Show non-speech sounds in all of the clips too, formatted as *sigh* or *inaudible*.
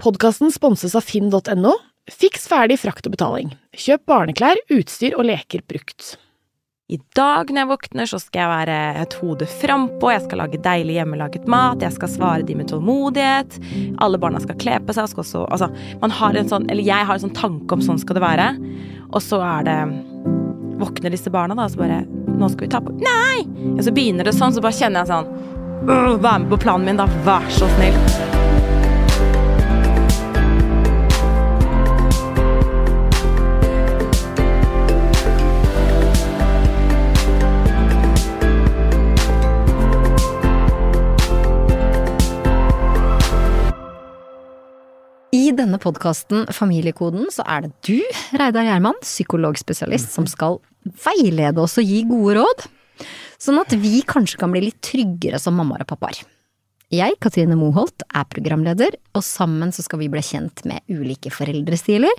Podkasten sponses av finn.no. Fiks ferdig frakt og betaling. Kjøp barneklær, utstyr og leker brukt. I dag når jeg våkner, så skal jeg være et hode frampå, jeg skal lage deilig hjemmelaget mat, jeg skal svare de med tålmodighet, alle barna skal kle på seg, skal også Altså, man har en sånn Eller jeg har en sånn tanke om sånn skal det være, og så er det Våkner disse barna, da, og så bare Nå skal vi ta på Nei! Og så begynner det sånn, så bare kjenner jeg sånn Vær med på planen min, da. Vær så snill. I denne podkasten Familiekoden så er det du, Reidar Gjerman, psykologspesialist, som skal veilede oss og gi gode råd. Sånn at vi kanskje kan bli litt tryggere som mammaer og pappaer. Jeg, Katrine Moholt, er programleder, og sammen så skal vi bli kjent med ulike foreldrestiler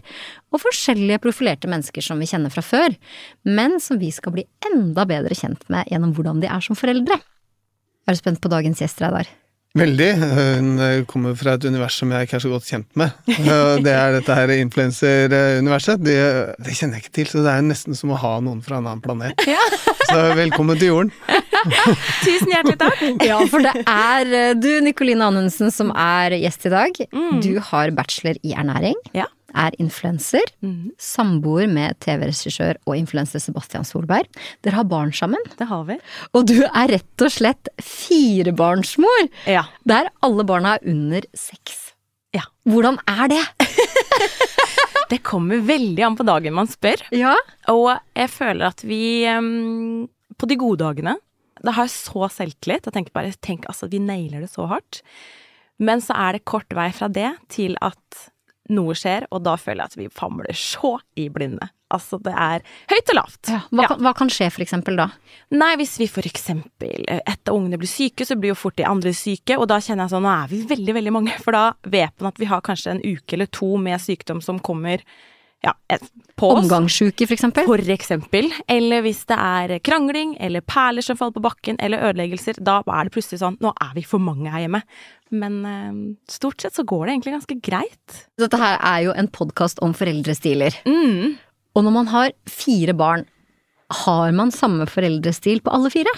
og forskjellige profilerte mennesker som vi kjenner fra før, men som vi skal bli enda bedre kjent med gjennom hvordan de er som foreldre. Er du spent på dagens gjest, Reidar? Veldig. Hun eh, kommer fra et univers som jeg ikke er så godt kjent med. *laughs* Eh, det er dette her influenseruniverset. Det, det kjenner jeg ikke til, så det er nesten som å ha noen fra en annen planet. Ja. *laughs* Så velkommen til jorden. *laughs* Tusen hjertelig takk. Ja, for det er eh, du, Nikoline Anundsen, som er gjest i dag. Du har bachelor i ernæring. Ja. Er influenser. Mhm. Samboer med TV-regissør og influenser Sebastian Solberg. Dere har barn sammen. Det har vi. Og du er rett og slett firebarnsmor! Ja. Der alle barna er under seks. Ja. Hvordan er det? *laughs* Det kommer veldig an på dagen man spør. Ja. Og jeg føler at vi På de gode dagene Da har jeg så selvtillit. Jeg tenker bare Tenk, altså, vi nailer det så hardt. Men så er det kort vei fra det til at noe skjer, og da føler jeg at vi famler så i blinde. Altså, det er høyt og lavt. Hva, Kan, hva kan skje for eksempel da? Nei, hvis vi for eksempel eh, et av ungene blir syke, så blir jo fort de andre syke, og da kjenner jeg sånn, nå er vi veldig, veldig mange, for da vet man at vi har kanskje en uke eller to med sykdom som kommer, ja, på oss. Omgangssjuke, for eksempel? For eksempel. Eller hvis det er krangling, eller perler som faller på bakken, eller ødeleggelser, da er det plutselig sånn, nå er vi for mange her hjemme. Men eh, stort sett så går det egentlig ganske greit. Dette her er jo en podkast om foreldrestiler. Mm. Og når man har fire barn, har man samme foreldrestil på alle fire?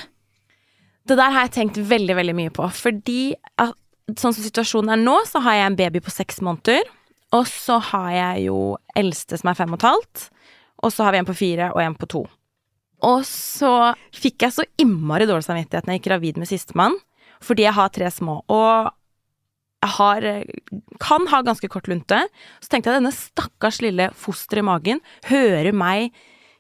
Det der har jeg tenkt veldig, veldig mye på, fordi sånn som situasjonen er nå, så har jeg en baby på seks måneder, og så har jeg jo eldste som er fem og et halvt, og så har vi en på fire og en på to. Og så fikk jeg så innmari dårlig samvittighet når jeg gikk gravid med sistemann, fordi jeg har tre små, og jeg har, kan ha ganske kort lunte. Så tenkte jeg denne stakkars lille fosteret i magen hører meg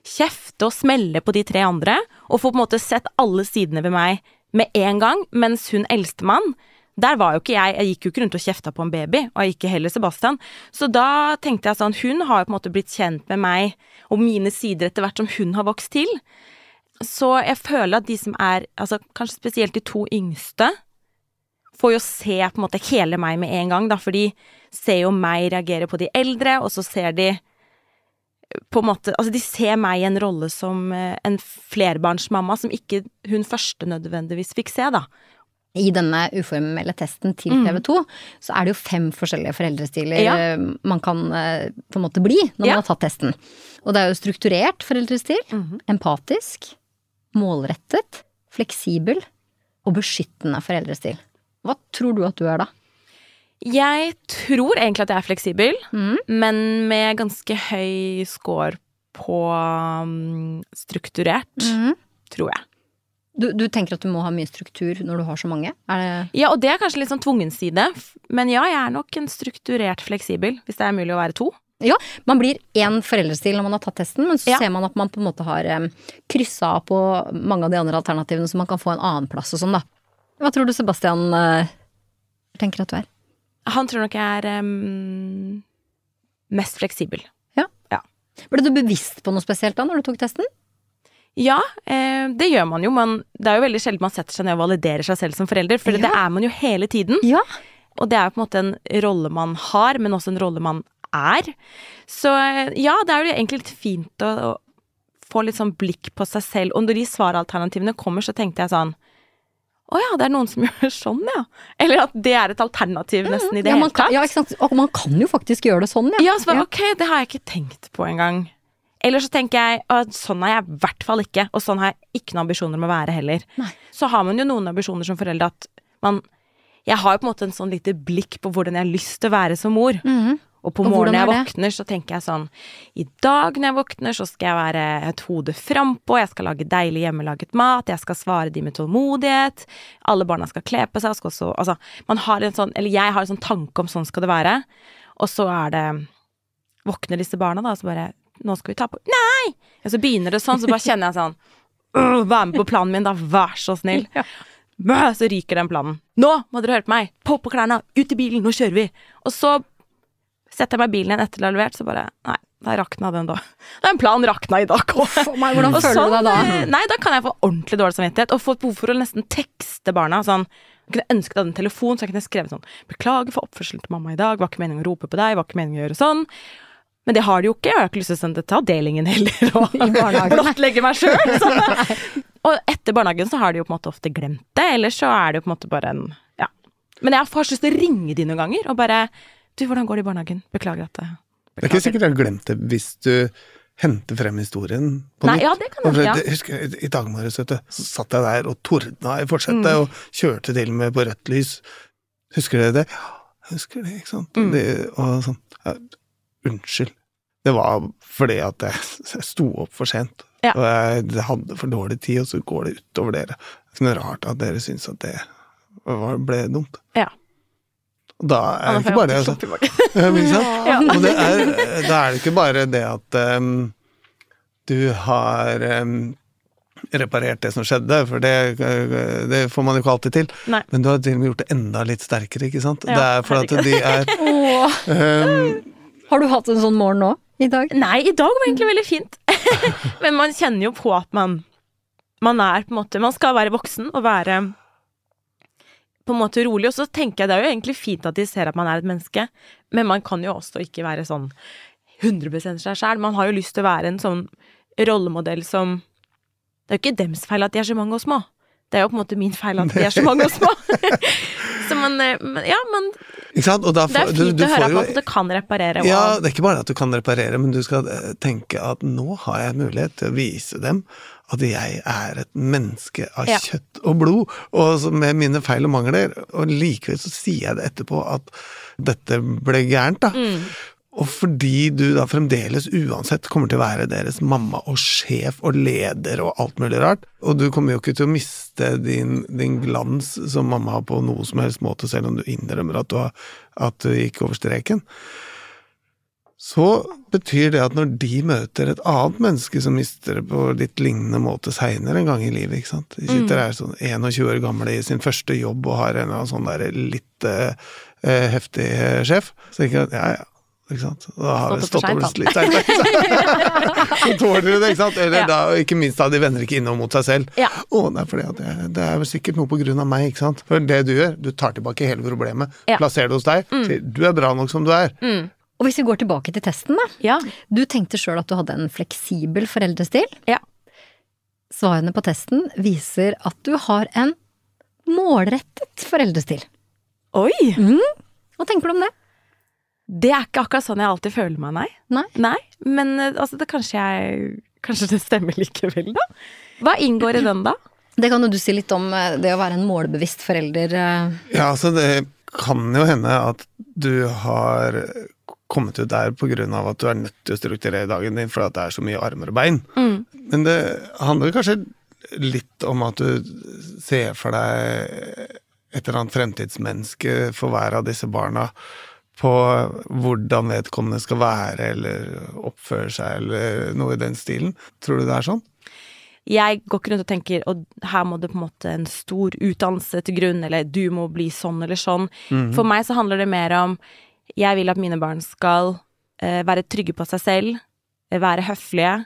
kjefte og smelle på de tre andre, og får på en måte sett alle sidene ved meg med en gang, mens hun eldstemann der var jo ikke jeg, jeg gikk jo ikke rundt og kjefta på en baby, og jeg ikke heller Sebastian. Så da tenkte jeg sånn, hun har jo på en måte blitt kjent med meg og mine sider etter hvert som hun har vokst til. Så jeg føler at de som er, altså kanskje spesielt de to yngste, får jo se på en måte hele meg med en gang, da, for de ser jo meg reagere på de eldre, og så ser de på en måte Altså, de ser meg i en rolle som eh, en flerbarnsmamma som ikke hun første nødvendigvis fikk se, da. I denne uformelle testen til Mm. TV 2, så er det jo fem forskjellige foreldrestiler Ja. eh, man kan eh, på en måte bli når Ja. man har tatt testen. Og det er jo strukturert foreldrestil, Mhm. empatisk, målrettet, fleksibel og beskyttende foreldrestil. Hva tror du at du er da? Jeg tror egentlig at jeg er fleksibel, mm. men med ganske høy score på um, strukturert, tror jeg. Du, du tenker at du må ha mye struktur når du har så mange? Det Ja, og det er kanskje litt sånn tvungen side, men ja, jeg er nok en strukturert fleksibel, hvis det er mulig å være to. Ja, man blir én foreldrestil når man har tatt testen, men så Ja. ser man at man på en måte har um, kryssa av på mange av de andre alternativene, så man kan få en annen plass og sånn, da. Hva tror du Sebastian uh, tenker at du er? Han tror nok jeg er um, mest fleksibel. Ja. ja. Ble du bevisst på noe spesielt da når du tok testen? Ja, eh, det gjør man jo. Man, det er jo veldig sjelden man setter seg ned og validerer seg selv som forelder, for Ja. det er man jo hele tiden. Ja. Og det er jo på en måte en rolle man har, men også en rolle man er. Så eh, ja, det er jo egentlig litt fint å, å få litt sånn blikk på seg selv. Og når de svaralternativene kommer, så tenkte jeg sånn Å ja, det er noen som *laughs* gjør sånn, ja. Eller at det er et alternativ nesten i det ja, hele man kan, tatt. ja, ikke sant? Og man kan jo faktisk gjøre det sånn, ja. Ja, så bare, ok, det har jeg ikke tenkt på engang. Eller så tenker jeg at sånn er jeg i hvert fall ikke, og sånn har jeg ikke noen ambisjoner om å være heller. Nei. Så har man jo noen ambisjoner som forelder at man Jeg har jo på en måte en sånn lite blikk på hvordan jeg har lyst til å være som mor. Mhm. Og på Og morgenen jeg er våkner, så tenker jeg sånn I dag når jeg våkner, så skal jeg være et hode frampå, jeg skal lage deilig hjemmelaget mat, jeg skal svare de med tålmodighet, alle barna skal kle på seg, skal også Altså, man har en sånn Eller jeg har en sånn tanke om sånn skal det være, og så er det Våkner disse barna, da, og så bare Nå skal vi ta på Nei! Og så begynner det sånn, så bare kjenner jeg sånn Vær med på planen min, da, vær så snill. Ja. Så ryker den planen. Nå må dere høre på meg! På på klærne! Ut i bilen! Nå kjører vi! Og så setter jeg meg i bilen igjen etter det er levert, så bare Nei, da rakna den da. Den planen rakna i dag òg. Hvordan føler sånn, du deg da? eh, Nei, da kan jeg få ordentlig dårlig samvittighet og få et behov for å nesten tekste barna. Sånn, jeg kunne ønsket jeg hadde en telefon, så jeg kunne skrevet sånn 'Beklager for oppførselen til mamma i dag. Var ikke meningen å rope på deg. Var ikke meningen å gjøre sånn.' Men det har de jo ikke. og Jeg har ikke lyst til å sende det til avdelingen heller. Og *laughs* *laughs* blottlegge meg sjøl. Og etter barnehagen så har de jo på en måte ofte glemt det, eller så er det jo på en måte bare en Ja. Men jeg har lyst til å ringe de noen ganger og bare 'Du, hvordan går det i barnehagen? Beklager at det Det er ikke sikkert jeg har glemt det hvis du henter frem historien på Nei, nytt. ja, det kan jeg, ja. husker I dag morges, så satt jeg der og tordna i forsetet, og kjørte til med på rødt lys. Husker dere det? Ja, husker det, ikke sant. Det, og sånn ja, Unnskyld. Det var fordi at jeg, sto opp for sent. Ja. Og jeg hadde for dårlig tid, og så går det utover dere. Det er ikke noe rart at dere syns at det var, ble dumt. Ja. Da er det ikke bare det. Altså. *laughs* Ja? Det er, da er det ikke bare det at um, du har um, reparert det som skjedde, for det, det får man jo ikke alltid til. Nei. Men du har til og med gjort det enda litt sterkere, ikke sant? Ja, det er for at de er em, *laughs* har du hatt en sånn morgen nå? I dag? Nei, i dag var egentlig veldig fint. *laughs* Men man kjenner jo på at man Man er på en måte Man skal være voksen og være på en måte rolig, og så tenker jeg det er jo egentlig fint at de ser at man er et menneske, men man kan jo også ikke være sånn 100% seg sjæl. Man har jo lyst til å være en sånn rollemodell som Det er jo ikke dems feil at de er så mange og små. Det er jo på en måte min feil at de er så mange og små. *laughs* *laughs* så man eh, men- Ja, men Ikke sant? Og da det er fint du, du å høre jo, at man måte kan reparere. Ja, det er ikke bare at du kan reparere, men du skal eh, tenke at nå har jeg mulighet til å vise dem at jeg er et menneske av Ja. kjøtt og blod, og med mine feil og mangler, og likevel så sier jeg det etterpå at dette ble gærent, da. Mm. Og fordi du da fremdeles uansett kommer til å være deres mamma og sjef og leder og alt mulig rart, og du kommer jo ikke til å miste din, din glans som mamma har på noe som helst måte, selv om du innrømmer at du, har, at du gikk over streken, så betyr det at når de møter et annet menneske som mister det på litt lignende måte seinere en gang i livet, ikke sant De sitter der sånn 21 år gamle i sin første jobb og har en eller annen sånn der litt eh, eh, heftig eh, sjef, så tenker jeg at ja, ja. Ikke sant? Da har det Stått opp for litt seint. Så tåler du det, ikke sant? Eller Ja. da, ikke minst da, de vender ikke innom mot seg selv. Ja. Å, nei, fordi at det, det er vel sikkert noe på grunn av meg, ikke sant. For det du gjør, du tar tilbake hele problemet, Ja. plasserer det hos deg, sier du er bra nok som du er. Og hvis vi går tilbake til testen, da. ja. Du tenkte sjøl at du hadde en fleksibel foreldrestil. Ja. Svarene på testen viser at du har en målrettet foreldrestil. Oi! Hva tenker du om det? Det er ikke akkurat sånn jeg alltid føler meg, nei. Nei? Nei, men eh, altså, det kanskje jeg Kanskje det stemmer likevel, da? Hva inngår i den, da? Det kan jo du si litt om, eh, det å være en målbevisst forelder. eh. Ja, altså det kan jo hende at du har kommet ut der av at du er nødt til å strukturere dagen din fordi det er så mye armer og bein. Mm. Men det handler kanskje litt om at du ser for deg et eller annet fremtidsmenneske for hver av disse barna på hvordan vedkommende skal være eller oppføre seg eller noe i den stilen. Tror du det er sånn? Jeg går ikke rundt og tenker og her må det på en måte en stor utdannelse til grunn, eller du må bli sånn eller sånn. For meg så handler det mer om jeg vil at mine barn skal eh, være trygge på seg selv, eh, være høflige,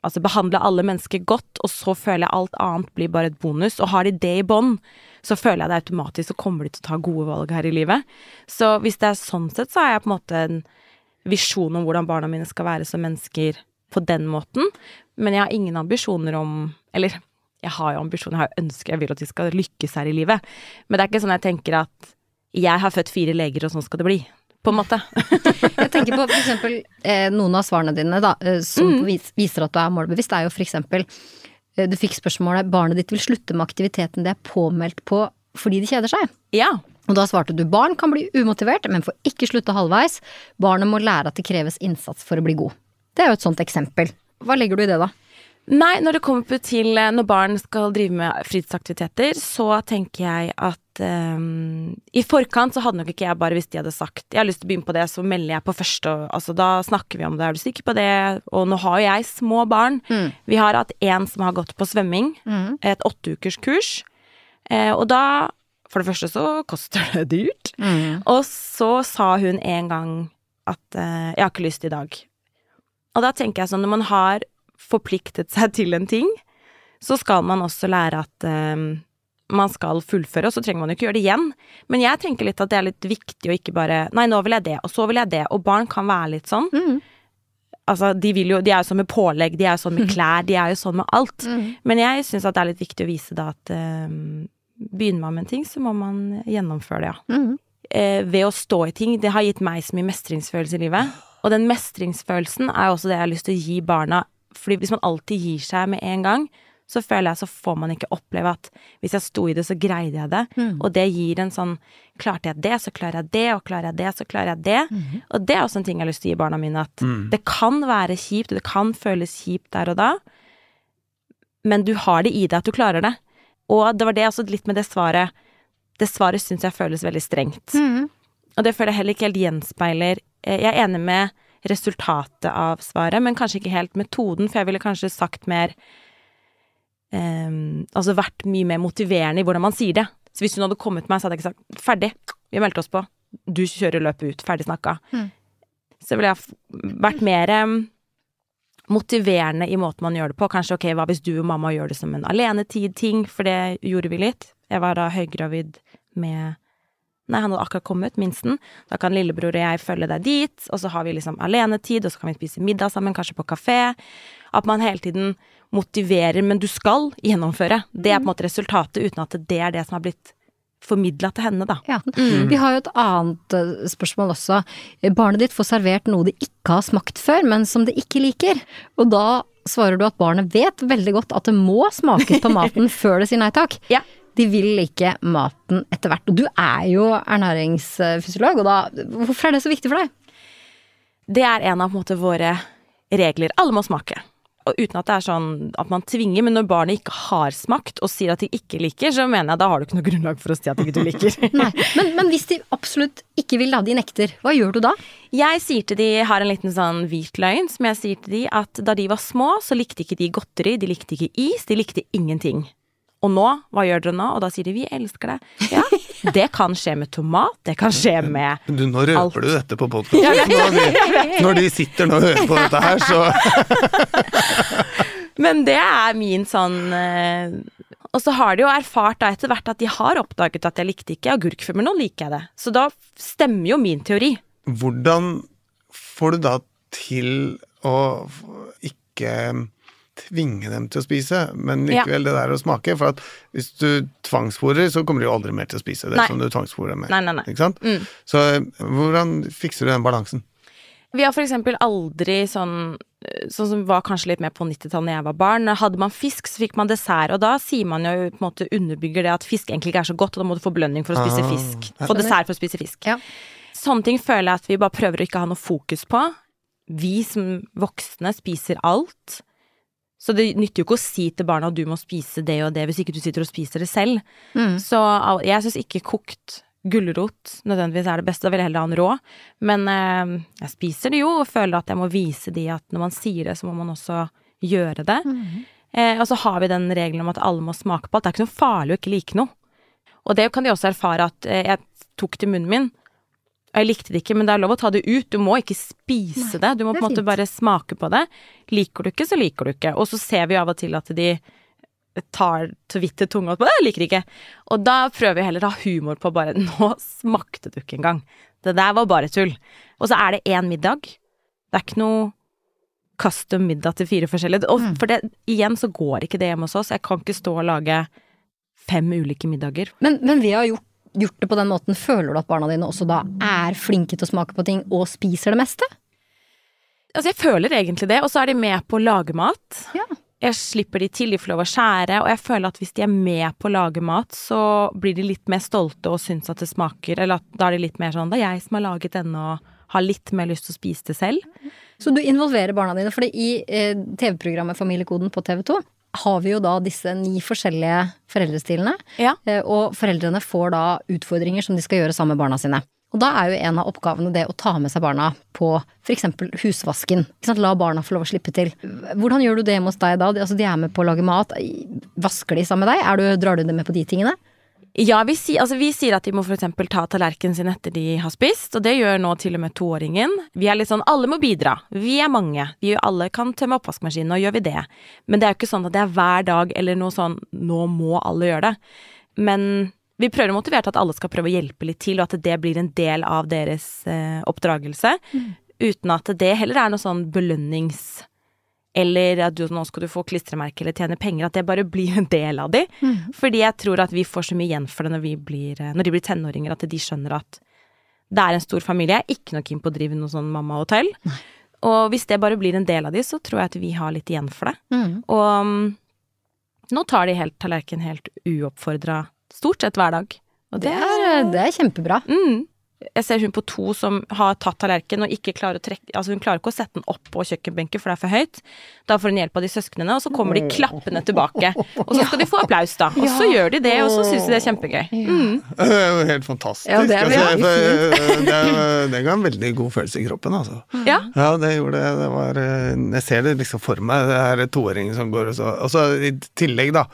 altså behandle alle mennesker godt, og så føler jeg alt annet blir bare et bonus. Og har de det i bånd, så føler jeg det automatisk, så kommer de til å ta gode valg her i livet. Så hvis det er sånn sett, så har jeg på en måte en visjon om hvordan barna mine skal være som mennesker på den måten. Men jeg har ingen ambisjoner om Eller Jeg har jo ambisjoner, jeg har jo ønsker, jeg vil at de skal lykkes her i livet. Men det er ikke sånn jeg tenker at jeg har født fire leger, og sånn skal det bli. På en måte. *laughs* Jeg tenker på for eksempel eh, noen av svarene dine da, eh, som mm. viser at du er målbevisst, er jo for eksempel Du fikk spørsmålet 'barnet ditt vil slutte med aktiviteten det er påmeldt på fordi de kjeder seg'. Ja. Og da svarte du 'barn kan bli umotivert, men får ikke slutte halvveis'. 'Barnet må lære at det kreves innsats for å bli god'. Det er jo et sånt eksempel. Hva legger du i det, da? Nei, når det kommer til eh, når barn skal drive med fritidsaktiviteter, så tenker jeg at ehm, I forkant så hadde nok ikke jeg bare hvis de hadde sagt jeg har lyst til å begynne på det, så melder jeg på første, og altså da snakker vi om det, er du sikker på det? Og nå har jo jeg små barn. Vi har hatt én som har gått på svømming, et åtteukers kurs, eh, og da For det første så koster det dyrt. Og så sa hun en gang at eh, 'jeg har ikke lyst i dag'. Og da tenker jeg sånn, når man har forpliktet seg til en ting, så skal man også lære at eh, man skal fullføre, og så trenger man jo ikke gjøre det igjen. Men jeg tenker litt at det er litt viktig å ikke bare Nei, nå vil jeg det, og så vil jeg det. Og barn kan være litt sånn. Altså, de vil jo De er jo sånn med pålegg, de er jo sånn med klær, de er jo sånn med alt. Men jeg syns at det er litt viktig å vise da at um, begynner man med en ting, så må man gjennomføre det, ja. Eh, ved å stå i ting. Det har gitt meg så mye mestringsfølelse i livet. Og den mestringsfølelsen er jo også det jeg har lyst til å gi barna. Fordi hvis man alltid gir seg med en gang, så føler jeg så får man ikke oppleve at hvis jeg sto i det, så greide jeg det. Og det gir en sånn Klarte jeg det, så klarer jeg det, og klarer jeg det, så klarer jeg det. Og det er også en ting jeg har lyst til å gi barna mine, at det kan være kjipt, og det kan føles kjipt der og da, men du har det i deg at du klarer det. Og det var det også litt med det svaret. Det svaret syns jeg føles veldig strengt. Og det føler jeg heller ikke helt gjenspeiler eh, Jeg er enig med resultatet av svaret, men kanskje ikke helt metoden, for jeg ville kanskje sagt mer ehm, Altså vært mye mer motiverende i hvordan man sier det. Så hvis hun hadde kommet til meg, så hadde jeg ikke sagt 'ferdig, vi meldte oss på', du kjører løpet ut, ferdig snakka. Så ville jeg vært mer em, motiverende i måten man gjør det på. Kanskje ok, hva hvis du og mamma gjør det som en alenetid-ting, for det gjorde vi litt. Jeg var da høygravid med Nei, han hadde akkurat kommet, minsten. Da kan lillebror og jeg følge deg dit, og så har vi liksom alenetid, og så kan vi spise middag sammen, kanskje på kafé. At man hele tiden motiverer, men du skal gjennomføre. Det er på en måte resultatet, uten at det er det som har blitt formidla til henne, da. Ja. Vi har jo et annet eh, spørsmål også. Barnet ditt får servert noe det ikke har smakt før, men som det ikke liker. Og da svarer du at barnet vet veldig godt at det må smakes på maten *laughs* før det sier nei takk. Ja. De vil ikke maten etter hvert. Og du er jo ernæringsfysiolog, og da Hvorfor er det så viktig for deg? Det er en av på en måte våre regler. Alle må smake. Uten at det er sånn at man tvinger, men når barnet ikke har smakt og sier at de ikke liker, så mener jeg da har du ikke noe grunnlag for å si at ikke du liker. *laughs* Nei. Men, men hvis de absolutt ikke vil, da, de nekter, hva gjør du da? Jeg sier til de, har en liten sånn hvit løgn, som jeg sier til de at da de var små, så likte ikke de godteri, de likte ikke is, de likte ingenting. Og nå, hva gjør dere nå? Og da sier de vi elsker det. Ja, *laughs* det kan skje med tomat, det kan skje med Du, nå røper Alt. du dette på podkasten. Når, de- når de sitter nå og hører på dette her, så *laughs* Men det er min sånn eh, Og så har de jo erfart da etter hvert at de har oppdaget at jeg likte ikke agurk før, men nå liker jeg det. Så da stemmer jo min teori. Hvordan får du da til å ikke tvinge dem til å spise, men Ja. likevel det der å smake? For at hvis du tvangsfôrer, så kommer de jo aldri mer til å spise det Nei. som du tvangsfôrer med. Nei, nei, nei. Ikke sant? Mm. Så eh, hvordan fikser du den balansen? Vi har for eksempel aldri sånn Sånn som var kanskje litt mer på 90-tallet da jeg var barn. Hadde man fisk, så fikk man dessert, og da sier man jo på en måte underbygger det at fisk egentlig ikke er så godt, og da må du få belønning for å spise Ah, fisk. Ah, Få dessert for å spise fisk. Ja. Sånne ting føler jeg at vi bare prøver å ikke ha noe fokus på. Vi som voksne spiser alt. Så det nytter jo ikke å si til barna at du må spise det og det, hvis ikke du sitter og spiser det selv. Mm. Så jeg syns ikke kokt gulrot nødvendigvis er det beste, da vil jeg heller ha en rå. Men eh, jeg spiser det jo, og føler at jeg må vise de at når man sier det, så må man også gjøre det. Eh, og så har vi den regelen om at alle må smake på alt. Det er ikke noe farlig å ikke like noe. Og det kan de også erfare at eh, jeg tok til munnen min, jeg likte det ikke, men det er lov å ta det ut. Du må ikke spise det. Du må det på en måte bare smake på det. Liker du ikke, så liker du ikke. Og så ser vi av og til at de tar så vidt til tunga på det, jeg liker ikke. Og da prøver vi heller å ha humor på bare *laughs* Nå smakte du ikke engang. Det der var bare tull. Og så er det én middag. Det er ikke noe custom middag til fire forskjellige. Og for det, igjen så går ikke det hjemme hos oss. Jeg kan ikke stå og lage fem ulike middager. Men, men vi har gjort, gjort det på den måten, føler du at barna dine også da er flinke til å smake på ting og spiser det meste? Altså, jeg føler egentlig det, og så er de med på å lage mat. Ja. Jeg slipper de til, de får lov å skjære, og jeg føler at hvis de er med på å lage mat, så blir de litt mer stolte og syns at det smaker, eller at da er de litt mer sånn Det er jeg som har laget denne, og har litt mer lyst til å spise det selv. Så du involverer barna dine, for i eh, TV-programmet Familiekoden på TV 2 har vi jo da disse ni forskjellige foreldrestilene, Ja. eh, og foreldrene får da utfordringer som de skal gjøre sammen med barna sine. Og da er jo en av oppgavene det å ta med seg barna på f.eks. husvasken. Ikke sant? La barna få lov å slippe til. Hvordan gjør du det hjemme hos deg da? Altså, de er med på å lage mat. Vasker de sammen med deg? Er du, drar du dem med på de tingene? Ja, vi, sier- altså, vi sier at de må for eksempel ta tallerkenen sin etter de har spist, og det gjør nå til og med toåringen. Vi er litt sånn alle må bidra. Vi er mange. Vi alle kan tømme oppvaskmaskinen, og gjør vi det. Men det er jo ikke sånn at det er hver dag eller noe sånn nå må alle gjøre det. Men vi prøver å motivere til at alle skal prøve å hjelpe litt til, og at det blir en del av deres eh, oppdragelse. Uten at det heller er noe sånn belønnings... Eller at du, nå skal du få klistremerke eller tjene penger. At det bare blir en del av de. Fordi jeg tror at vi får så mye igjen for det når, vi blir, eh, når de blir tenåringer, at de skjønner at det er en stor familie. Jeg er ikke noe keen på å drive noe sånn mammahotell. Og hvis det bare blir en del av de, så tror jeg at vi har litt igjen for det. Og mm, nå tar de helt tallerken helt uoppfordra stort sett hver dag. Og Det er, det er kjempebra. Mm. Jeg ser hun på to som har tatt tallerken og ikke klarer å trekke Altså hun klarer ikke å sette den opp på kjøkkenbenken, for det er for høyt. Da får hun hjelp av de søsknene, og så kommer de klappende tilbake. Og så skal de få applaus, da. Og så gjør de det, og så syns de det er kjempegøy. Mm. Det er jo helt fantastisk. Ja, det er altså, det, er- det ga en veldig god følelse i kroppen, altså. Ja. Ja, det gjorde det. det var, eh, jeg ser det liksom for meg, det her toåringen som går og så Og så i tillegg, da,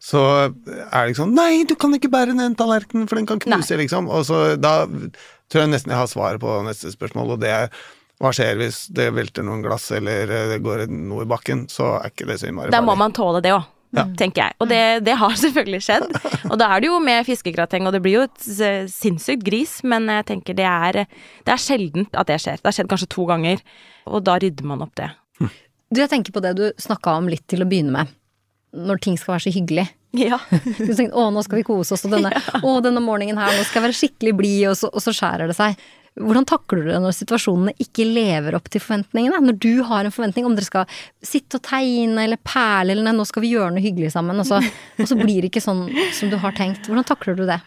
så er det sånn Nei, du kan ikke bære ned en tallerken, for den kan knuse, liksom. Og så da tror jeg nesten jeg har svaret på neste spørsmål, og det er hva skjer hvis det velter noen glass eller eh, det går noe i bakken? Så er ikke det så innmari Da må man tåle det òg. Ja. Tenker jeg. Og det, det har *laughs* selvfølgelig skjedd. Og da er det jo med fiskegrateng, og det blir jo et sinnssykt gris, men jeg tenker det er, det er sjeldent at det skjer. Det har skjedd kanskje to ganger, og da rydder man opp det. Du, jeg tenker på det du snakka om litt til å begynne med. Når ting skal være så hyggelig. Ja. *laughs* Du tenker å, nå skal vi kose oss, og denne, *laughs* å, denne morgenen her, nå skal jeg være skikkelig blid, og, så- og så skjærer det seg. Hvordan takler du det når situasjonene ikke lever opp til forventningene? Når du har en forventning om dere skal sitte og tegne eller perle eller nå skal vi gjøre noe hyggelig sammen, og så, og så blir det ikke sånn som du har tenkt. Hvordan takler du det?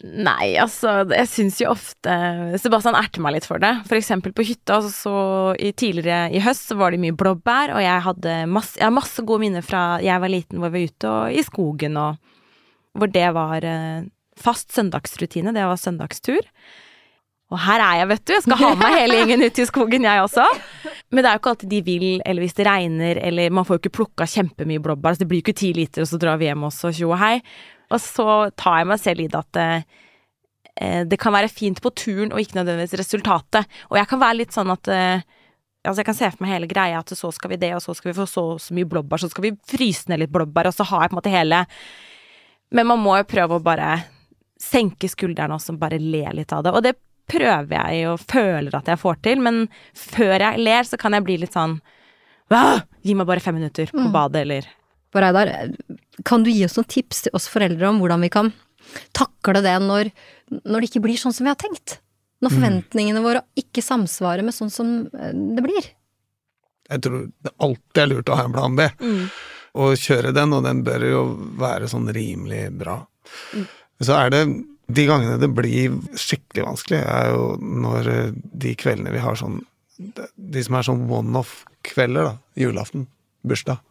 Nei, altså, jeg syns jo ofte Sebastian erter meg litt for det. For eksempel på hytta, så, så i, tidligere i høst så var det mye blåbær, og jeg hadde masse, jeg har masse gode minner fra jeg var liten hvor vi var ute og i skogen, og hvor det var eh, fast søndagsrutine. Det var søndagstur. Og her er jeg, vet du. Jeg skal ha med meg hele gjengen ut i skogen, jeg også. Men det er jo ikke alltid de vil, eller hvis det regner, eller man får jo ikke plukka kjempemye blåbær. Så det blir jo ikke ti liter, og så drar vi hjem også, tjo og hei. Og så tar jeg meg selv i det at eh, det kan være fint på turen, og ikke nødvendigvis resultatet. Og jeg kan være litt sånn at eh, Altså, jeg kan se for meg hele greia at så skal vi det, og så skal vi få så, så mye blåbær, så skal vi fryse ned litt blåbær, og så har jeg på en måte hele Men man må jo prøve å bare senke skuldrene og bare le litt av det. Og det prøver jeg og føler at jeg får til, men før jeg ler, så kan jeg bli litt sånn «Åh, Gi meg bare fem minutter på badet, eller For Reidar, kan du gi oss noen tips til oss foreldre om hvordan vi kan takle det når, når det ikke blir sånn som vi har tenkt? Når forventningene våre ikke samsvarer med sånn som eh, det blir? Jeg tror det alltid er lurt å ha en plan B. Og kjøre den, og den bør jo være sånn rimelig bra. Så er det De gangene det blir skikkelig vanskelig, er jo når eh, de kveldene vi har sånn De som er sånn one-off-kvelder, da. Julaften, bursdag.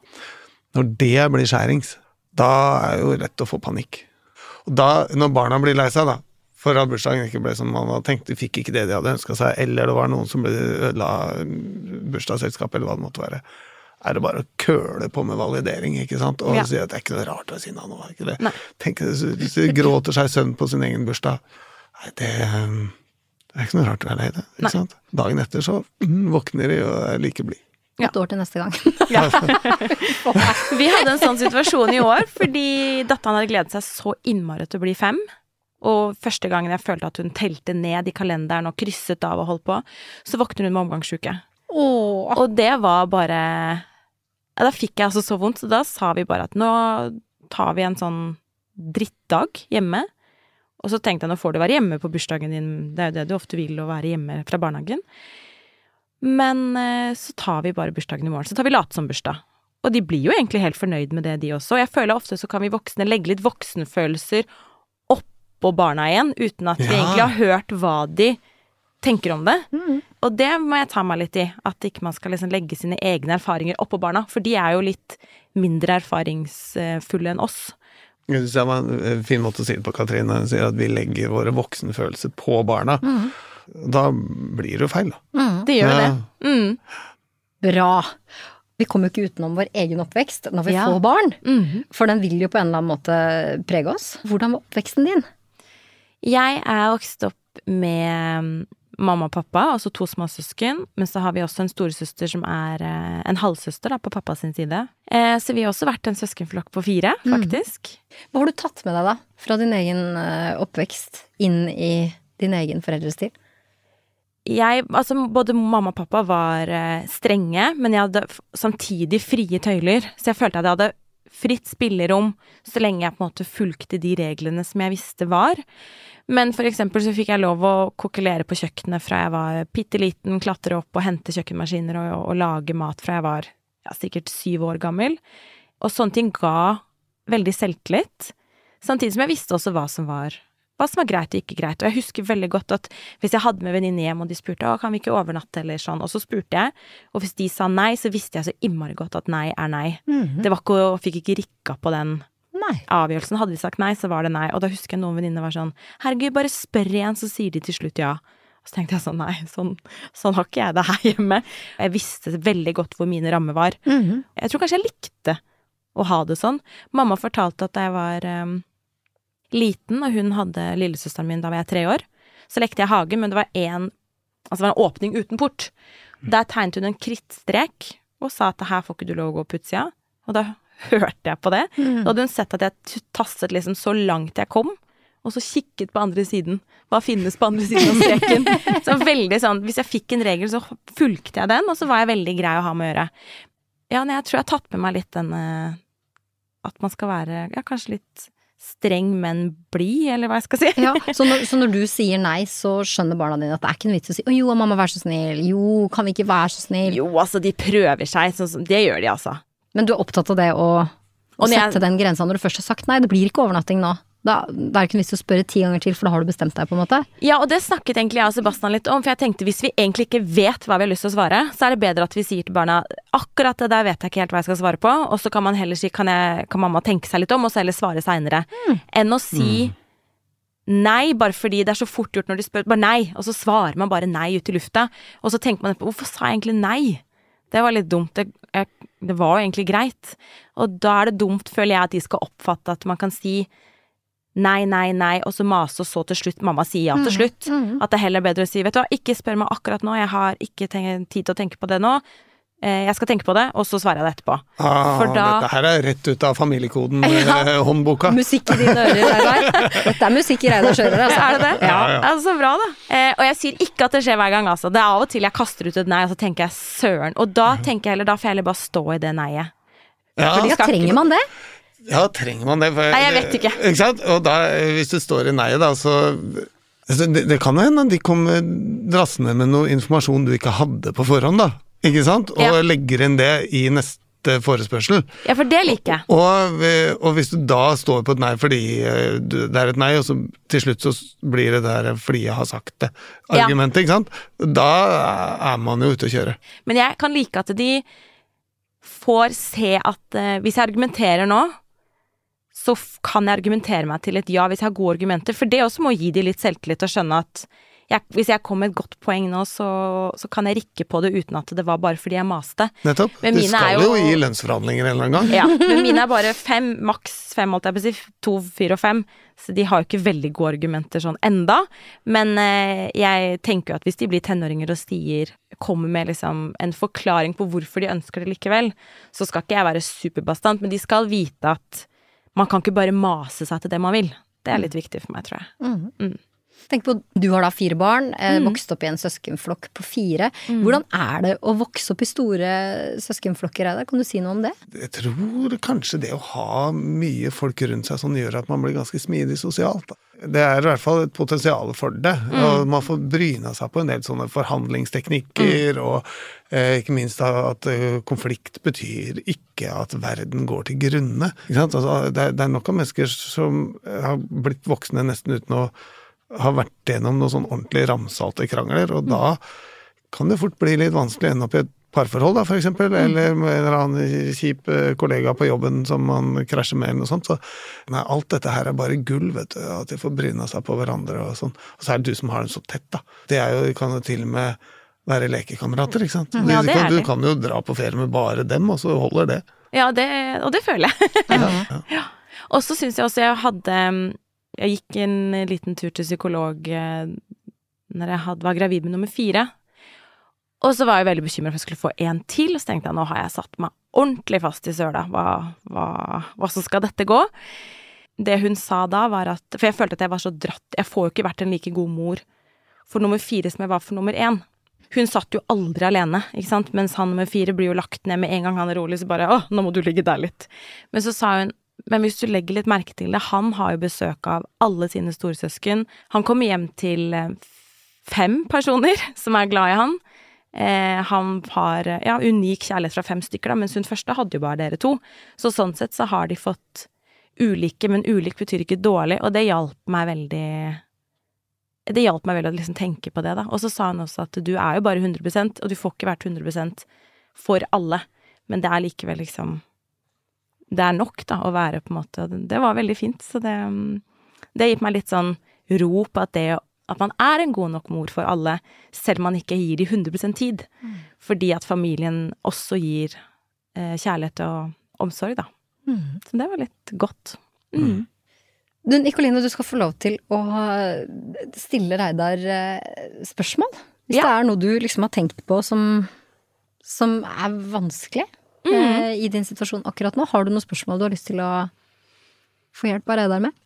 Når det blir skjærings, da er jo lett å få panikk. Og da, når barna blir lei seg, da, for at bursdagen ikke ble som man hadde tenkt, de fikk ikke det de hadde ønska seg, eller det var noen som ble ødela bursdagsselskap, eller hva det måtte være, er det bare å køle på med validering, ikke sant, og Ja. si at det er ikke noe rart å være sinna nå, er ikke det? Nei. Tenk hvis de gråter seg søvn på sin egen bursdag. Nei, det, det er ikke noe rart å være lei det, ikke Nei. sant? Dagen etter så mm, våkner de og er like blide. Ja. Et år til neste gang. *laughs* Vi hadde en sånn situasjon i år fordi datteren hadde gledet seg så innmari til å bli fem. Og første gangen jeg følte at hun telte ned i kalenderen og krysset av og holdt på, så våkner hun med omgangsuke. Åh. Åh. Og det var bare ja, Da fikk jeg altså så vondt, så da sa vi bare at nå tar vi en sånn drittdag hjemme. Og så tenkte jeg nå får du være hjemme på bursdagen din, det er jo det du ofte vil, å være hjemme fra barnehagen. Men eh, så tar vi bare bursdagen i morgen. Så tar vi late som bursdag. Og de blir jo egentlig helt fornøyd med det, de også. Og jeg føler ofte så kan vi voksne legge litt voksenfølelser oppå barna igjen, uten at vi Ja. egentlig har hørt hva de tenker om det. Mm. Og det må jeg ta meg litt i. At ikke man skal liksom legge sine egne erfaringer oppå barna. For de er jo litt mindre erfaringsfulle enn oss. Jeg syns det var en fin måte å si det på, Katrine. Hun sier at vi legger våre voksenfølelser på barna. Da blir det jo feil, da. Mm. Det gjør Ja. det. Mm. Bra. Vi kommer jo ikke utenom vår egen oppvekst når vi Ja. får barn. Mhm. For den vil jo på en eller annen måte prege oss. Hvordan var oppveksten din? Jeg er vokst opp med mm, mamma og pappa, altså to småsøsken. Men så har vi også en storesøster som er eh, en halvsøster da, på pappas sin side. Eh, så vi har også vært en søskenflokk på fire, faktisk. Hva har du tatt med deg da, fra din egen eh, oppvekst inn i din egen foreldrestil? Jeg, altså både mamma og pappa var eh, strenge, men jeg hadde samtidig frie tøyler. Så jeg følte at jeg hadde fritt spillerom så lenge jeg på en måte fulgte de reglene som jeg visste var. Men for eksempel så fikk jeg lov å kokkelere på kjøkkenet fra jeg var bitte liten, klatre opp og hente kjøkkenmaskiner og, og lage mat fra jeg var ja, sikkert syv år gammel. Og sånne ting ga veldig selvtillit. Samtidig som jeg visste også hva som var hva som var greit og ikke greit. Og jeg husker veldig godt at hvis jeg hadde med venninne hjem, og de spurte å, kan vi ikke overnatte, eller sånn, og så spurte jeg, og hvis de sa nei, så visste jeg så innmari godt at nei er nei. Det var ikke, og fikk ikke rikka på den Nei. avgjørelsen. Hadde de sagt nei, så var det nei. Og da husker jeg noen venninner var sånn, herregud, bare spør igjen, så sier de til slutt ja. Så tenkte jeg sånn, nei, sånn, sånn har ikke jeg det her hjemme. Jeg visste veldig godt hvor mine rammer var. Mhm. Jeg tror kanskje jeg likte å ha det sånn. Mamma fortalte at da jeg var em, liten, og hun hadde lillesøsteren min da var jeg tre år, så lekte jeg hage, men det var en, altså det var en åpning uten port. Der tegnet hun en krittstrek og sa at her får ikke du lov å gå på utsida. Og da *laughs* hørte jeg på det. Mm. Da hadde hun sett at jeg tasset liksom så langt jeg kom, og så kikket på andre siden. Hva finnes på andre siden av streken? *laughs* Så veldig sånn, Hvis jeg fikk en regel, så fulgte jeg den, og så var jeg veldig grei å ha med å gjøre. Ja, nei, jeg tror jeg har tatt med meg litt den eh, At man skal være ja, kanskje litt streng, men blid, eller hva jeg skal si. *laughs* Ja, så når, så når du sier nei, så skjønner barna dine at det er ikke noe vits å si 'Å jo, mamma, vær så snill', 'jo, kan vi ikke være så snill'? Jo, altså, de prøver seg. Så, det gjør de, altså. Men du er opptatt av det å, å sette jeg- den grensa når du først har sagt nei, det blir ikke overnatting nå. Da, da er det ikke noe vits å spørre ti ganger til, for da har du bestemt deg, på en måte. Ja, og det snakket egentlig jeg og Sebastian litt om, for jeg tenkte hvis vi egentlig ikke vet hva vi har lyst til å svare, så er det bedre at vi sier til barna akkurat det der vet jeg ikke helt hva jeg skal svare på, og så kan man heller si kan, jeg, kan mamma tenke seg litt om, og så heller svare seinere, enn å si nei bare fordi det er så fort gjort når de spør bare nei, og så svarer man bare nei ut i lufta, og så tenker man på hvorfor sa jeg egentlig nei? Det var litt dumt. Det, jeg, det var jo egentlig greit. Og da er det dumt, føler jeg, at de skal oppfatte at man kan si nei, nei, nei, og så mase, og så til slutt mamma sier ja til slutt. At det er heller bedre å si vet du hva, ikke spør meg akkurat nå, jeg har ikke tid til å tenke på det nå. Eh, Jeg skal tenke på det, og så svarer jeg det etterpå. Ah, For da- Dette her er rett ut av familiekoden-håndboka. *laughs* Musikk i dine ører, Reidar. *laughs* Dette er musikk i Reidar ører, altså. Er det det? Ja, ja. Altså, så bra, da. Eh, og jeg sier ikke at det skjer hver gang, altså. Det er av og til jeg kaster ut et nei, og så tenker jeg søren. Og da tenker jeg heller, da får jeg heller bare stå i det nei-et. Ja, Fordi- Ja, trenger man det? Ja, trenger man det? For, Nei, jeg vet ikke. Ikke sant? Og da, hvis det står i nei, da, så altså, det, det kan jo hende de kommer drassende med noe informasjon du ikke hadde på forhånd, da. Ikke sant? Og Ja. legger inn det i neste forespørsel. Ja, for det liker jeg. Og, og hvis du da står på et nei fordi eh, det er et nei, og så til slutt så blir det der fordi jeg har sagt det, Ja. argumentet, ikke sant. Da er man jo ute å kjøre. Men jeg kan like at de får se at eh, hvis jeg argumenterer nå, så kan jeg argumentere meg til et ja hvis jeg har gode argumenter. For det også må gi de litt selvtillit og skjønne at jeg, hvis jeg kom med et godt poeng nå, så, så kan jeg rikke på det uten at det var bare fordi jeg maste. Nettopp. Men Du skal er jo jo- i lønnsforhandlinger en eller annen gang. Ja, men mine er bare fem, maks fem, holdt jeg på å si. To, fire og fem. Så de har jo ikke veldig gode argumenter sånn enda. Men eh, jeg tenker jo at hvis de blir tenåringer og stier kommer med liksom en forklaring på hvorfor de ønsker det likevel, så skal ikke jeg være superbastant, men de skal vite at man kan ikke bare mase seg til det man vil. Det er litt viktig for meg, tror jeg. Mhm. Mm. Tenk på, Du har da fire barn, eh, Mm. vokst opp i en søskenflokk på fire. Hvordan er det å vokse opp i store søskenflokker? Reidar? Kan du si noe om det? Jeg tror kanskje det å ha mye folk rundt seg sånn gjør at man blir ganske smidig sosialt. Det er i hvert fall et potensial for det. Og man får bryna seg på en del sånne forhandlingsteknikker, og eh, ikke minst at eh, konflikt betyr ikke at verden går til grunne. Ikke sant? Altså, det, er, det er nok av mennesker som har blitt voksne nesten uten å ha vært gjennom noen sånn ordentlig ramsalte krangler, og da kan det fort bli litt vanskelig å ende opp i et parforhold, da, for eksempel, eller med en eller annen kjip eh, kollega på jobben som man krasjer med, eller noe sånt. Så nei, alt dette her er bare gull, vet du, at de får bryna seg på hverandre og sånn. Og så er det du som har den så tett, da. Det er jo, kan jo til og med være lekekamerater, ikke sant. Ja, det du, kan, du kan jo dra på ferie med bare dem, og så holder det. Ja, det, og det føler jeg. ja. *laughs* Og så syns jeg også jeg hadde Jeg gikk en liten tur til psykolog eh, når jeg hadde, var gravid med nummer fire. Og så var jeg veldig bekymra for at jeg skulle få en til, og så tenkte jeg nå har jeg satt meg ordentlig fast i søla. Hva, hva, hva så skal dette gå? Det hun sa da, var at For jeg følte at jeg var så dratt Jeg får jo ikke vært en like god mor for nummer fire som jeg var for nummer én. Hun satt jo aldri alene, ikke sant, mens han nummer fire blir jo lagt ned med en gang han er rolig, så bare å, nå må du ligge der litt. Men så sa hun men hvis du legger litt merke til det, han har jo besøk av alle sine storesøsken. Han kommer hjem til eh, fem personer *laughs* som er glad i han. Eh, han har eh, ja, unik kjærlighet fra fem stykker, da, mens hun første hadde jo bare dere to. Så sånn sett så har de fått ulike, men ulik betyr ikke dårlig, og det hjalp meg veldig Det hjalp meg veldig å liksom tenke på det, da. Og så sa han også at du er jo bare 100% og du får ikke vært 100% for alle, men det er likevel liksom det er nok, da, å være på en måte Det var veldig fint, så det Det gitt meg litt sånn ro på at det at man er en god nok mor for alle, selv om man ikke gir de 100 tid. Fordi at familien også gir eh, kjærlighet og omsorg, da. Så det var litt godt. Mm. Du, Nikoline, du skal få lov til å stille Reidar eh, spørsmål. Hvis Ja. det er noe du liksom har tenkt på som, som er vanskelig eh, i din situasjon akkurat nå. Har du noen spørsmål du har lyst til å få hjelp av Reidar med?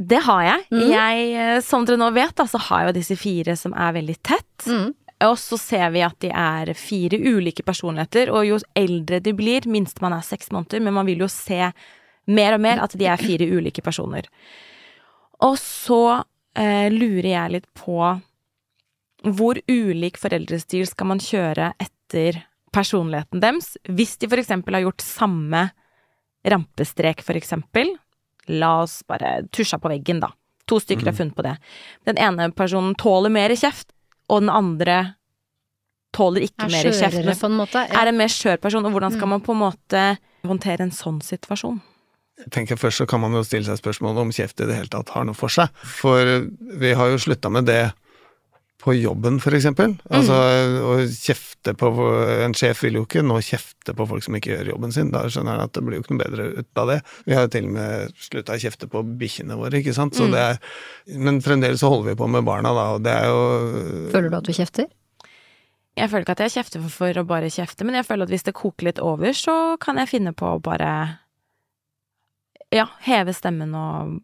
Det har jeg. Mm. jeg. eh, Som dere nå vet, da, så har jeg jo disse fire som er veldig tett. Mm. Og så ser vi at de er fire ulike personligheter, og jo eldre de blir, minst man er seks måneder, men man vil jo se mer og mer at de er fire ulike personer. Og så eh, lurer jeg litt på hvor ulik foreldrestil skal man kjøre etter personligheten deres, hvis de for eksempel har gjort samme rampestrek, for eksempel. La oss bare tusja på veggen, da. To stykker har funnet på det. Den ene personen tåler mer kjeft, og den andre tåler ikke Er mer kjeft. men på en måte? Ja. Er en mer skjør person, og hvordan skal man på en måte håndtere en sånn situasjon? Jeg tenker Først så kan man jo stille seg spørsmål om kjeft i det hele tatt har noe for seg. For vi har jo slutta med det på jobben, for eksempel. mm. å kjefte på En sjef vil jo ikke nå kjefte på folk som ikke gjør jobben sin. Da skjønner han at det blir jo ikke noe bedre ut av det. Vi har jo til og med slutta å kjefte på bikkjene våre, ikke sant. Så det er, men fremdeles så holder vi på med barna, da, og det er jo Føler du at du kjefter? Jeg føler ikke at jeg kjefter for, for å bare kjefte, men jeg føler at hvis det koker litt over, så kan jeg finne på å bare ja, heve stemmen og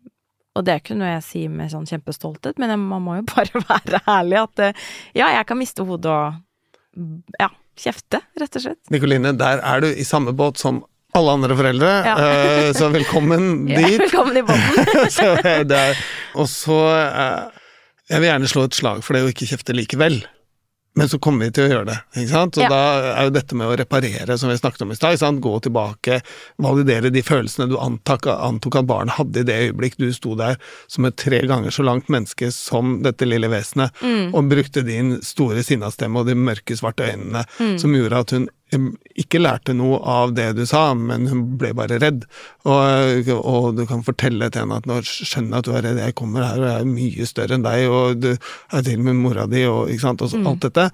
Og det er ikke noe jeg sier med sånn kjempestolthet, men man må jo *laughs* bare være ærlig at eh, ja, jeg kan miste hodet og ja, kjefte, rett og slett. Nikoline, der er du i samme båt som alle andre foreldre, Ja. eh, så velkommen *laughs* dit. Ja, velkommen i båten. *laughs* og så eh, Jeg vil gjerne slå et slag for det å ikke kjefte likevel. Men så kommer vi til å gjøre det. ikke sant? Og Ja. da er jo dette med å reparere, som vi snakket om i stad, gå tilbake, validere de følelsene du antok, antok at barnet hadde i det øyeblikk du sto der som et tre ganger så langt menneske som dette lille vesenet, og brukte din store sinnastemme og de mørke, svarte øynene, som gjorde at hun ikke lærte noe av det du sa, men hun ble bare redd. Og, og du kan fortelle til henne at nå skjønner jeg at du er redd, jeg kommer her og jeg er mye større enn deg, og du er til og med mora di, og ikke sant, og så, alt dette.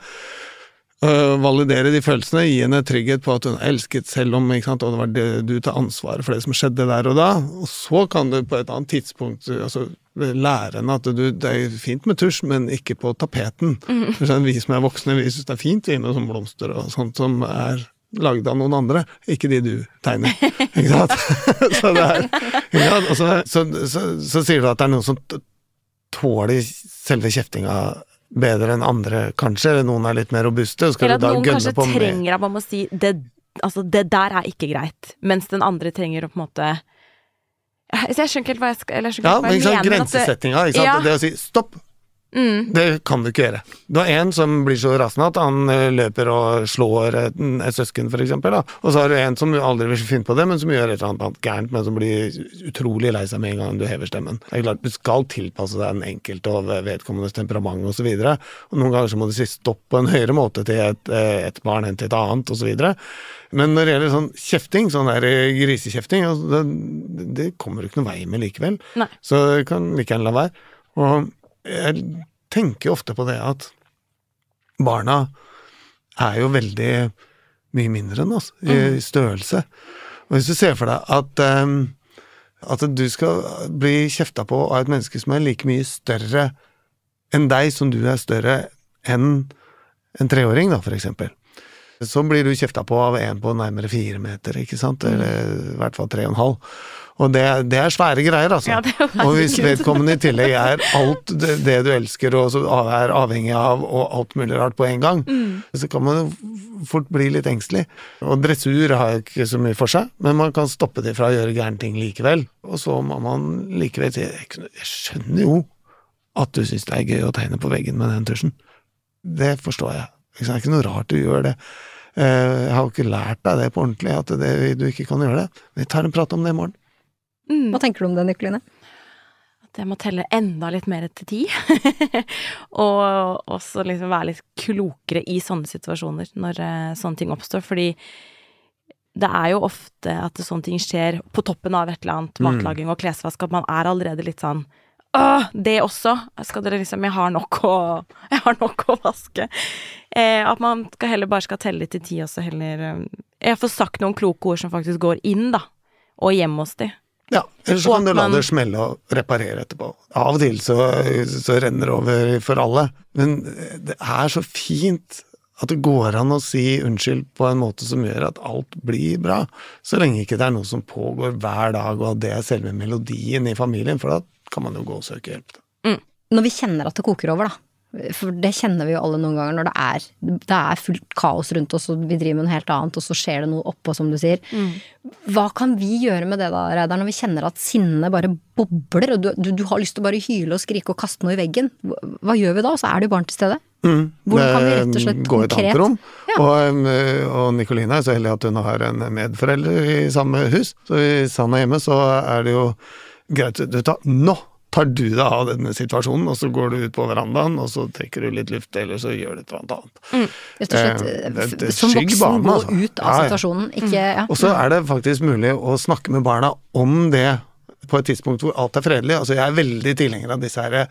Øh, validere de følelsene, gi henne trygghet på at hun er elsket selv om ikke sant, og det var det, du tar ansvaret for det som skjedde der og da. Og så kan du på et annet tidspunkt altså, lære henne at du, det er fint med tusj, men ikke på tapeten. Mm. sånn, vi som er voksne, vi syns det er fint med sånn blomster og sånt som er lagd av noen andre, ikke de du tegner. *laughs* Ikke sant? *laughs* så det er ikke sant? Så, så, så, så sier du at det er noen som tåler selve kjeftinga bedre enn andre, kanskje. Eller noen er litt mer robuste. Skal Eller du at da noen gønne kanskje på med trenger at man må si det, altså, det der er ikke greit, mens den andre trenger å på en måte Så jeg skjønner ikke helt hva jeg skal Eller jeg skjønner Ja, ikke hva men jeg ikke sant, mener. at det- grensesettinga. Ikke sant? Ja. Det å si stopp, Mm, det kan du ikke gjøre. Du har en som blir så rasende at han eh, løper og slår et, et søsken, eksempel. Og så har du en som aldri vil finne på det, men som gjør et eller annet gærent, men som blir utrolig lei seg med en gang du hever stemmen. Det er klart, Du skal tilpasse deg den enkelte og vedkommendes temperament osv. Noen ganger så må du si stopp på en høyere måte til et, eh, et barn enn til et annet, osv. Men når det gjelder sånn kjefting, sånn der eh, grisekjefting, altså, det, det kommer du ikke noen vei med likevel. Nei. Så kan like gjerne la være. Og jeg tenker ofte på det at barna er jo veldig mye mindre enn oss i størrelse. Og hvis du ser for deg at, um, at du skal bli kjefta på av et menneske som er like mye større enn deg, som du er større enn en treåring, da, for eksempel. Så blir du kjefta på av en på nærmere fire meter, ikke sant, eller i hvert fall tre og en halv. Og det, det er svære greier, altså. Ja, og hvis vedkommende i tillegg er alt det, det du elsker og er avhengig av, og alt mulig rart på en gang, så kan man jo fort bli litt engstelig. Og dressur har jo ikke så mye for seg, men man kan stoppe det fra å gjøre gærne ting likevel. Og så må man likevel si jeg, jeg skjønner jo at du syns det er gøy å tegne på veggen med den tusjen. Det forstår jeg. Det er ikke noe rart du gjør det. Eh, Jeg har jo ikke lært deg det på ordentlig, at det, du ikke kan gjøre det. Vi tar en prat om det i morgen. Mm. Hva tenker du om det, Nikoline? At jeg må telle enda litt mer til ti. *laughs* og også liksom være litt klokere i sånne situasjoner, når eh, sånne ting oppstår. Fordi det er jo ofte at sånne ting skjer på toppen av et eller annet, Mm. matlaging og klesvask, at man er allerede litt sånn Åh, det også! Skal dere liksom Jeg har nok å *laughs* Jeg har nok å vaske. Eh, at man skal heller bare skal telle til ti, også, heller eh, Jeg får sagt noen kloke ord som faktisk går inn, da. Og hjem hos de. Ja, eller så kan du la det smelle og reparere etterpå. Av og til så, så renner det over for alle. Men det er så fint at det går an å si unnskyld på en måte som gjør at alt blir bra. Så lenge ikke det er noe som pågår hver dag, og at det er selve melodien i familien, for da kan man jo gå og søke hjelp. Når vi kjenner at det koker over, da. For det kjenner vi jo alle noen ganger når det er, det er fullt kaos rundt oss, og vi driver med noe helt annet, og så skjer det noe oppå, som du sier. Hva kan vi gjøre med det da, Reidar, når vi kjenner at sinnet bare bobler, og du, du, du har lyst til å bare hyle og skrike og kaste noe i veggen? Hva, hva gjør vi da? Så er det jo barn til stede. Mm. Hvordan kan vi rett og slett Gå i et annet rom. Ja. Og, eh, og Nikoline er så heldig at hun har en medforelder i samme hus, så hvis han er hjemme, så er det jo greit Du tar Nå tar du deg av denne situasjonen, og så går du ut på verandaen, og så trekker du litt luft, eller så gjør du et eller annet Mm, Rett og slett, Eh, det- det som voksen gå altså. ut av Ja, ja. situasjonen, ikke ja. Og så er det faktisk mulig å snakke med barna om det på et tidspunkt hvor alt er fredelig. Altså jeg er veldig tilhenger av disse her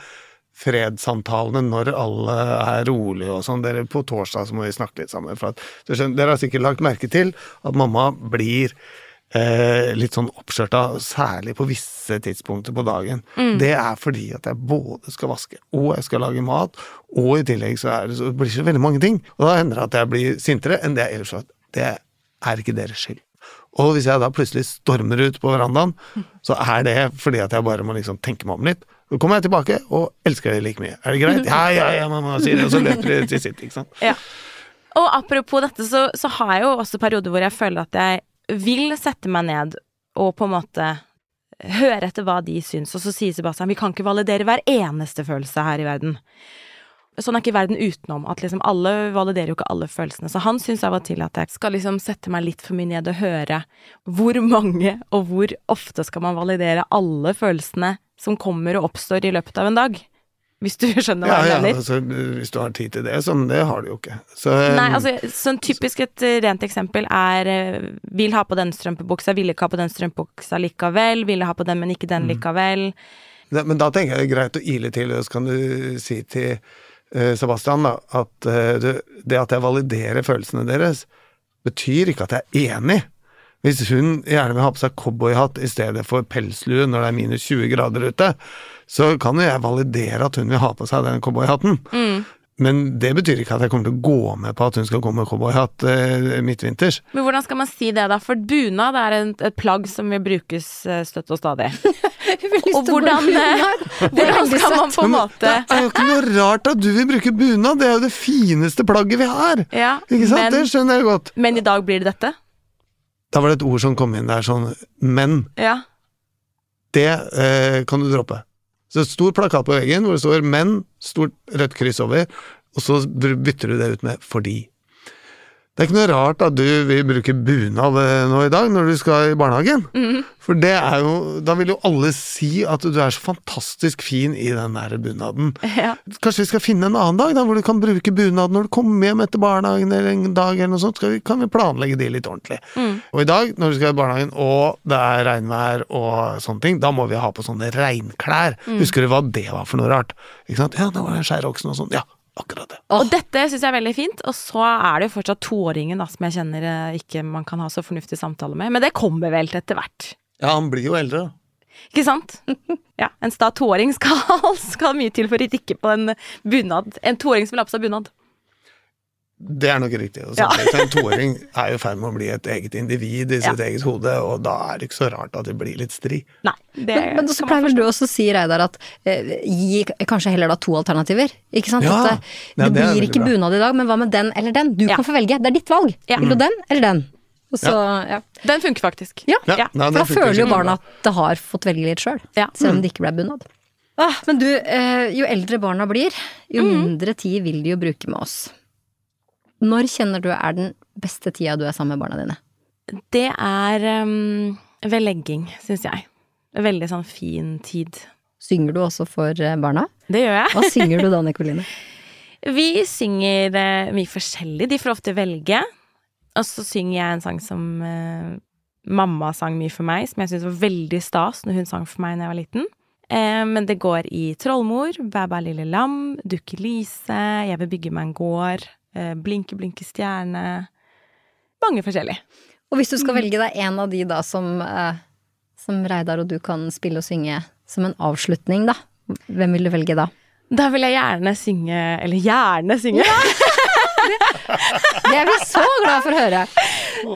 fredssamtalene når alle er rolige og sånn. Dere, på torsdag så må vi snakke litt sammen. For at, du skjønner, dere har sikkert lagt merke til at mamma blir eh, litt sånn oppskjørta, særlig på visse tidspunkter på dagen. Det er fordi at jeg både skal vaske, og jeg skal lage mat, og i tillegg så, er det, så blir det så veldig mange ting. Og da hender det at jeg blir sintere enn det jeg ellers var. Det er ikke deres skyld. Og hvis jeg da plutselig stormer ut på verandaen, *laughs* så er det fordi at jeg bare må liksom tenke meg om litt. Så kommer jeg tilbake og elsker det like mye. Er det greit? Ja, ja, ja, mamma sier det, og så løper det til sitt, ikke sant. *laughs* Ja. Og apropos dette, så, så har jeg jo også perioder hvor jeg føler at jeg vil sette meg ned og på en måte høre etter hva de syns, og så sier Sebastian vi kan ikke validere hver eneste følelse her i verden. Sånn er ikke verden utenom, at liksom alle validerer jo ikke alle følelsene. Så han syns av og til at jeg skal liksom sette meg litt for mye ned og høre hvor mange og hvor ofte skal man validere alle følelsene som kommer og oppstår i løpet av en dag. Hvis du skjønner hva Ja, jeg ja, mener. altså, hvis du har tid til det, sånn, det har du jo ikke. Så, Nei, altså, sånn typisk et eh, rent eksempel er eh, vil ha på den strømpebuksa, vil ikke ha på den strømpebuksa likevel, ville ha på den, men ikke den likevel. Ja, men da tenker jeg det er greit å ile til, og så kan du si til uh, Sebastian da, at uh, det at jeg validerer følelsene deres, betyr ikke at jeg er enig. Hvis hun gjerne vil ha på seg cowboyhatt i stedet for pelslue når det er minus 20 grader ute, så kan jo jeg validere at hun vil ha på seg den cowboyhatten. Men det betyr ikke at jeg kommer til å gå med på at hun skal gå med cowboyhatt eh, midtvinters. Men hvordan skal man si det, da? For bunad er en, et plagg som vil brukes eh, støtt og stadig. *laughs* Og hvordan, eh, *laughs* Hvordan skal man på en måte Det er jo ikke noe rart at du vil bruke bunad, det er jo det fineste plagget vi har. Ja, Ikke sant? men, det skjønner jeg godt. men i dag blir det dette. Da var det et ord som kom inn der, sånn men. Ja. Det eh, kan du droppe. Så et stor plakat på veggen hvor det står 'men', stort rødt kryss over, og så bytter du det ut med 'fordi'. Det er ikke noe rart at du vil bruke bunad eh, nå i dag når du skal i barnehagen. Mhm. For det er jo Da vil jo alle si at du er så fantastisk fin i den der bunaden. *laughs* ja. Kanskje vi skal finne en annen dag da, hvor du kan bruke bunad når du kommer hjem etter barnehagen eller en dag eller noe sånt, skal vi, kan vi planlegge det litt ordentlig. Mm. Og i dag, når du skal i barnehagen og det er regnvær og sånne ting, da må vi ha på sånne regnklær. Mm. Husker du hva det var for noe rart? Ikke sant? Ja, det var skjæroksen og sånn. Ja, akkurat det. Og dette syns jeg er veldig fint. Og så er det jo fortsatt toåringen da, som jeg kjenner eh, ikke man kan ha så fornuftig samtale med. Men det kommer vel til etter hvert. Ja, han blir jo eldre. Ikke sant? *laughs* Ja, En sta toåring skal, *laughs* skal mye til for å rikke på en bunad. En toåring som vil ha på seg bunad. Det er nok riktig. Ja. En toåring er jo i ferd med å bli et eget individ i sitt eget hode, og da er det ikke så rart at det blir litt stri. Nei, det Men, men så pleier vel du også å si, Reidar, at eh, gi kanskje heller da to alternativer. Ikke sant? Ja. At, eh, Ja, det det blir ikke bunad i dag, men hva med den eller den? Du Ja. kan få velge. Det er ditt valg. Ja. Vil du den eller den? Og så, ja. Den funker faktisk. Ja. Ja, Ja, nei, For da føler jo barna at det har fått velge litt sjøl, Ja. selv Mm. om det ikke ble bunad. Ah, men du, eh, jo eldre barna blir, jo Mm. mindre tid vil de jo bruke med oss. Når kjenner du er den beste tida du er sammen med barna dine? Det er um, ved legging, syns jeg. Veldig sånn fin tid. Synger du også for eh, barna? Det gjør jeg. Hva synger du da, Nikoline? *laughs* Vi synger eh, mye forskjellig. De får ofte velge. Og så synger jeg en sang som uh, mamma sang mye for meg, som jeg syntes var veldig stas når hun sang for meg da jeg var liten. Eh, men det går i Trollmor, Bæ bæ lille lam, Dukke Lise, Jeg vil bygge meg en gård, Blinke blinke stjerne Mange forskjellig. Og hvis du skal velge deg en av de da som, eh, som Reidar og du kan spille og synge som en avslutning, da, hvem vil du velge da? Da vil jeg gjerne synge Eller gjerne synge! Det er vi så glad for å høre!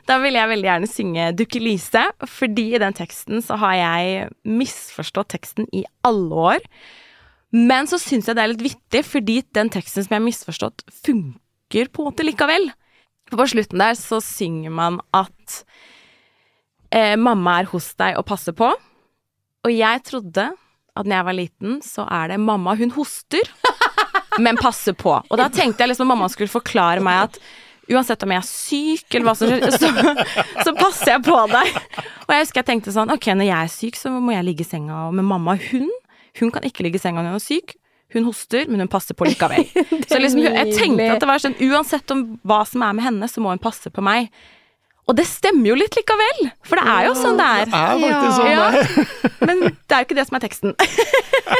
Da vil jeg veldig gjerne synge Dukke Lise, fordi i den teksten så har jeg misforstått teksten i alle år. Men så syns jeg det er litt vittig, fordi den teksten som jeg har misforstått, funker på en måte likevel. For på slutten der så synger man at eh, mamma er hos deg og passer på. Og jeg trodde at når jeg var liten, så er det mamma, hun hoster, *laughs* men passer på. Og da tenkte jeg liksom at mamma skulle forklare meg at uansett om jeg er syk eller hva som skjer, så, så passer jeg på deg. Og jeg husker jeg tenkte sånn, ok, når jeg er syk, så må jeg ligge i senga med mamma. Hun, hun kan ikke ligge i senga når hun er syk. Hun hoster, men hun passer på likevel. *laughs* Så liksom, jeg tenkte at det var sånn, uansett om hva som er med henne, så må hun passe på meg. Og det stemmer jo litt likevel, for det er jo sånn det er. Det er faktisk sånn det er. *laughs* Men det er jo ikke det som er teksten. *laughs*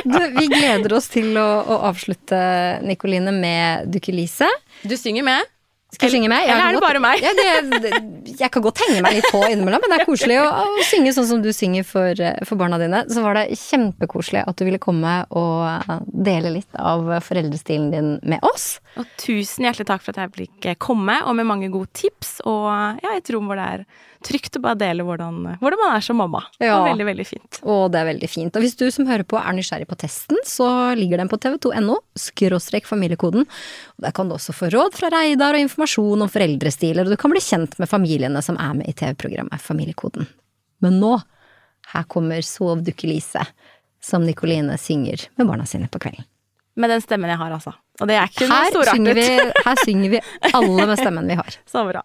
Du, vi gleder oss til å, å avslutte, Nikoline, med Dukke Lise. Du synger med. Skal jeg synge med? Jeg Eller er det bare meg? Ja, det, det, jeg kan godt henge meg litt på innimellom, men det er koselig å, å synge sånn som du synger for, for barna dine. Så var det kjempekoselig at du ville komme og dele litt av foreldrestilen din med oss. Og tusen hjertelig takk for at jeg fikk komme, og med mange gode tips. Og ja, et rom hvor det er trygt å bare dele hvordan, hvordan man er som mamma. Ja. var veldig, veldig fint. Og det er veldig fint. Og hvis du som hører på er nysgjerrig på testen, så ligger den på tv2.no, skråstrek familiekoden. Og der kan du også få råd fra Reidar og informasjon om foreldrestiler, og du kan bli kjent med familiene som er med i TV-programmet Familiekoden. Men nå, her kommer Sov dukke Lise, som Nikoline synger med barna sine på kvelden. Med den stemmen jeg har, altså. Og det er ikke noe storartet. synger, vi, her *laughs* synger vi alle med stemmen vi har. Så bra.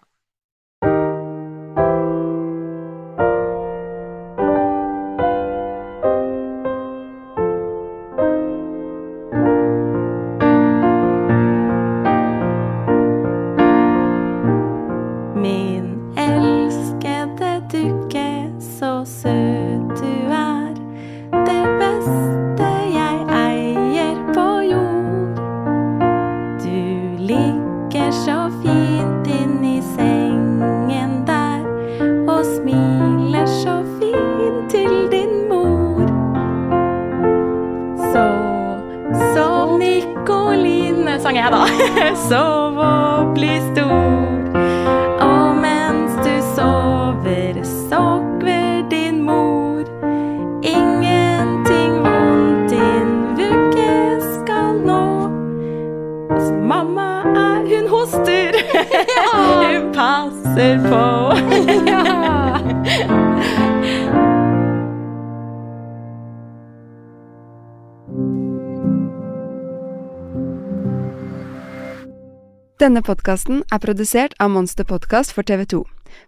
Denne podkasten er produsert av Monster Podkast for TV 2.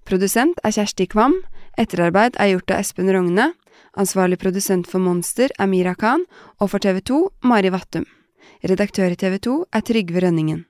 Produsent er Kjersti Kvam. Etterarbeid er gjort av Espen Rogne. Ansvarlig produsent for Monster er Mira Khan, og for TV 2 Mari Vattum. Redaktør i TV 2 er Trygve Rønningen.